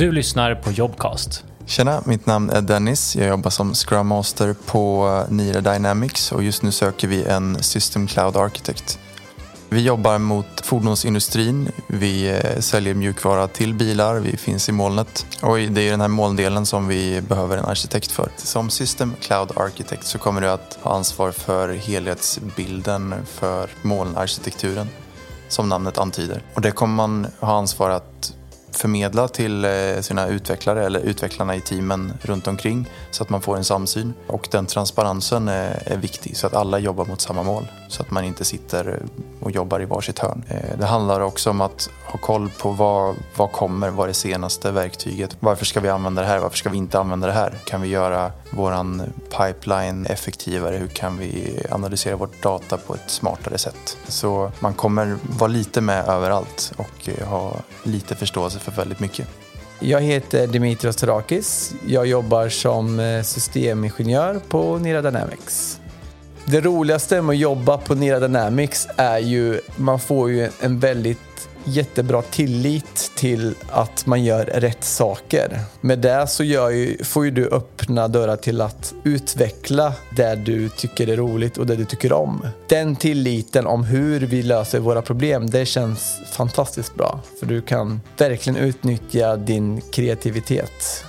Du lyssnar på Jobcast. Tjena, mitt namn är Dennis. Jag jobbar som Scrum Master på eh, Nira Dynamics och just nu söker vi en System Cloud Architect. Vi jobbar mot fordonsindustrin, vi eh, säljer mjukvara till bilar, vi finns i molnet och det är den här molndelen som vi behöver en arkitekt för. Som System Cloud Architect så kommer du att ha ansvar för helhetsbilden för molnarkitekturen som namnet antyder. Och det kommer man ha ansvar att förmedla till eh, sina utvecklare eller utvecklarna i teamen runt omkring så att man får en samsyn. Och den transparensen är, viktig så att alla jobbar mot samma mål så att man inte sitter och jobbar i varsitt hörn. Eh, det handlar också om att ha koll på vad, vad kommer, vad är det senaste verktyget? Varför ska vi använda det här? Varför ska vi inte använda det här? Kan vi göra våran pipeline effektivare? Hur kan vi analysera vårt data på ett smartare sätt? Så man kommer vara lite med överallt och eh, ha lite förståelse för väldigt mycket. Jag heter Dimitrios Terakis. Jag jobbar som eh, systemingenjör på Nira Dynamics. Det roligaste med att jobba på Nira Dynamics är ju man får ju en väldigt jättebra tillit till att man gör rätt saker. Med det så ju, får ju du öppna dörrar till att utveckla det du tycker är roligt och det du tycker om. Den tilliten om hur vi löser våra problem, det känns fantastiskt bra. För du kan verkligen utnyttja din kreativitet.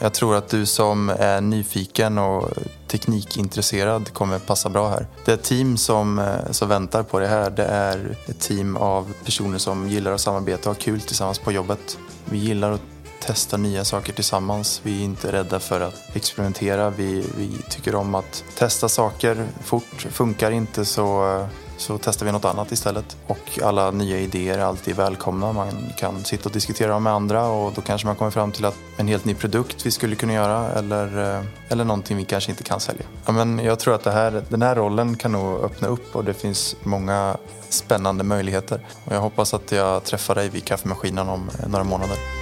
Jag tror att du som är nyfiken och teknikintresserad kommer passa bra här. Det team som, eh, som väntar på det här det är ett team av personer som gillar att samarbeta och ha kul tillsammans på jobbet. Vi gillar att testa nya saker tillsammans. Vi är inte rädda för att experimentera. Vi, vi tycker om att testa saker fort. Funkar inte så så testar vi något annat istället. Och alla nya idéer är alltid välkomna. Man kan sitta och diskutera dem med andra och då kanske man kommer fram till att en helt ny produkt vi skulle kunna göra eller, eh, eller någonting vi kanske inte kan sälja. Ja, men jag tror att det här, den här rollen kan nog öppna upp och det finns många spännande möjligheter. Och jag hoppas att jag träffar dig vid kaffemaskinen om några månader.